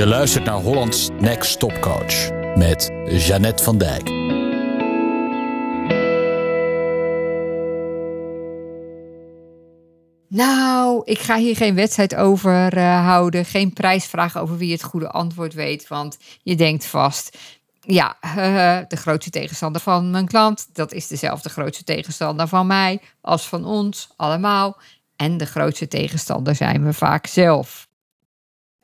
Je luistert naar Hollands Next Top Coach met Jeannette van Dijk. Nou, ik ga hier geen wedstrijd over uh, houden, geen prijsvraag over wie het goede antwoord weet, want je denkt vast, ja, uh, de grootste tegenstander van mijn klant, dat is dezelfde grootste tegenstander van mij als van ons allemaal. En de grootste tegenstander zijn we vaak zelf.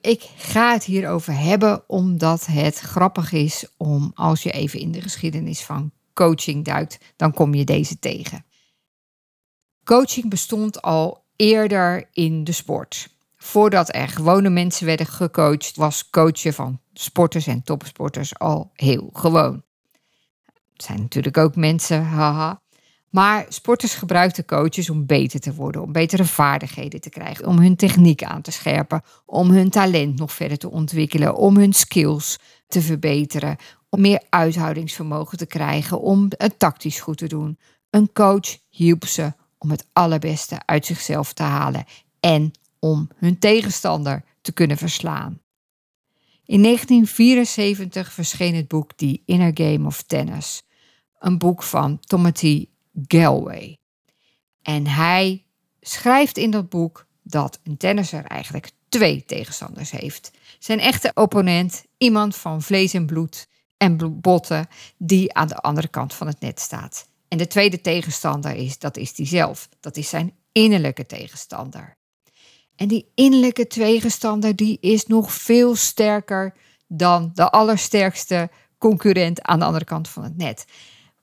Ik ga het hierover hebben omdat het grappig is om als je even in de geschiedenis van coaching duikt, dan kom je deze tegen. Coaching bestond al eerder in de sport. Voordat er gewone mensen werden gecoacht, was coachen van sporters en topsporters al heel gewoon. Het zijn natuurlijk ook mensen, haha, maar sporters gebruikten coaches om beter te worden, om betere vaardigheden te krijgen, om hun techniek aan te scherpen, om hun talent nog verder te ontwikkelen, om hun skills te verbeteren, om meer uithoudingsvermogen te krijgen, om het tactisch goed te doen. Een coach hielp ze om het allerbeste uit zichzelf te halen en om hun tegenstander te kunnen verslaan. In 1974 verscheen het boek The Inner Game of Tennis, een boek van Timothy Galway. En hij schrijft in dat boek dat een tennisser eigenlijk twee tegenstanders heeft. Zijn echte opponent, iemand van vlees en bloed en botten, die aan de andere kant van het net staat. En de tweede tegenstander is, dat is die zelf. Dat is zijn innerlijke tegenstander. En die innerlijke tegenstander, die is nog veel sterker dan de allersterkste concurrent aan de andere kant van het net.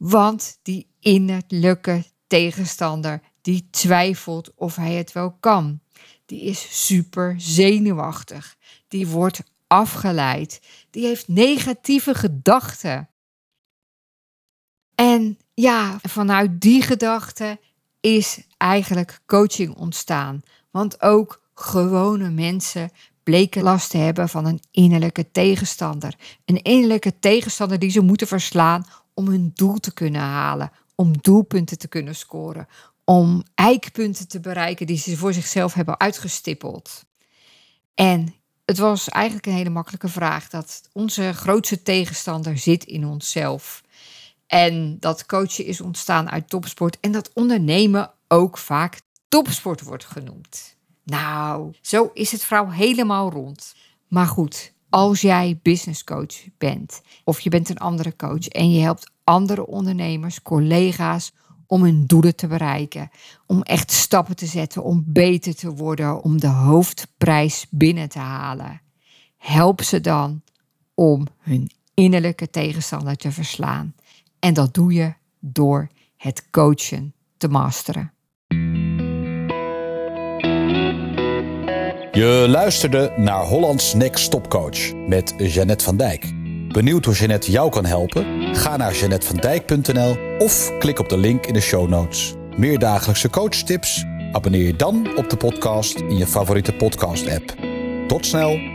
Want die innerlijke tegenstander die twijfelt of hij het wel kan. Die is super zenuwachtig. Die wordt afgeleid. Die heeft negatieve gedachten. En ja, vanuit die gedachte is eigenlijk coaching ontstaan. Want ook gewone mensen bleken last te hebben van een innerlijke tegenstander. Een innerlijke tegenstander die ze moeten verslaan om hun doel te kunnen halen, om doelpunten te kunnen scoren, om eikpunten te bereiken die ze voor zichzelf hebben uitgestippeld. En het was eigenlijk een hele makkelijke vraag dat onze grootste tegenstander zit in onszelf. En dat coachen is ontstaan uit topsport en dat ondernemen ook vaak topsport wordt genoemd. Nou, zo is het vrouw helemaal rond. Maar goed, als jij business coach bent of je bent een andere coach en je helpt andere ondernemers, collega's om hun doelen te bereiken, om echt stappen te zetten, om beter te worden, om de hoofdprijs binnen te halen. Help ze dan om hun innerlijke tegenstander te verslaan. En dat doe je door het coachen te masteren. Je luisterde naar Hollands Next Top Coach met Jeannette van Dijk. Benieuwd hoe Jeannette jou kan helpen? Ga naar jeannettevandijk.nl of klik op de link in de show notes. Meer dagelijkse coachtips? Abonneer je dan op de podcast in je favoriete podcast-app. Tot snel!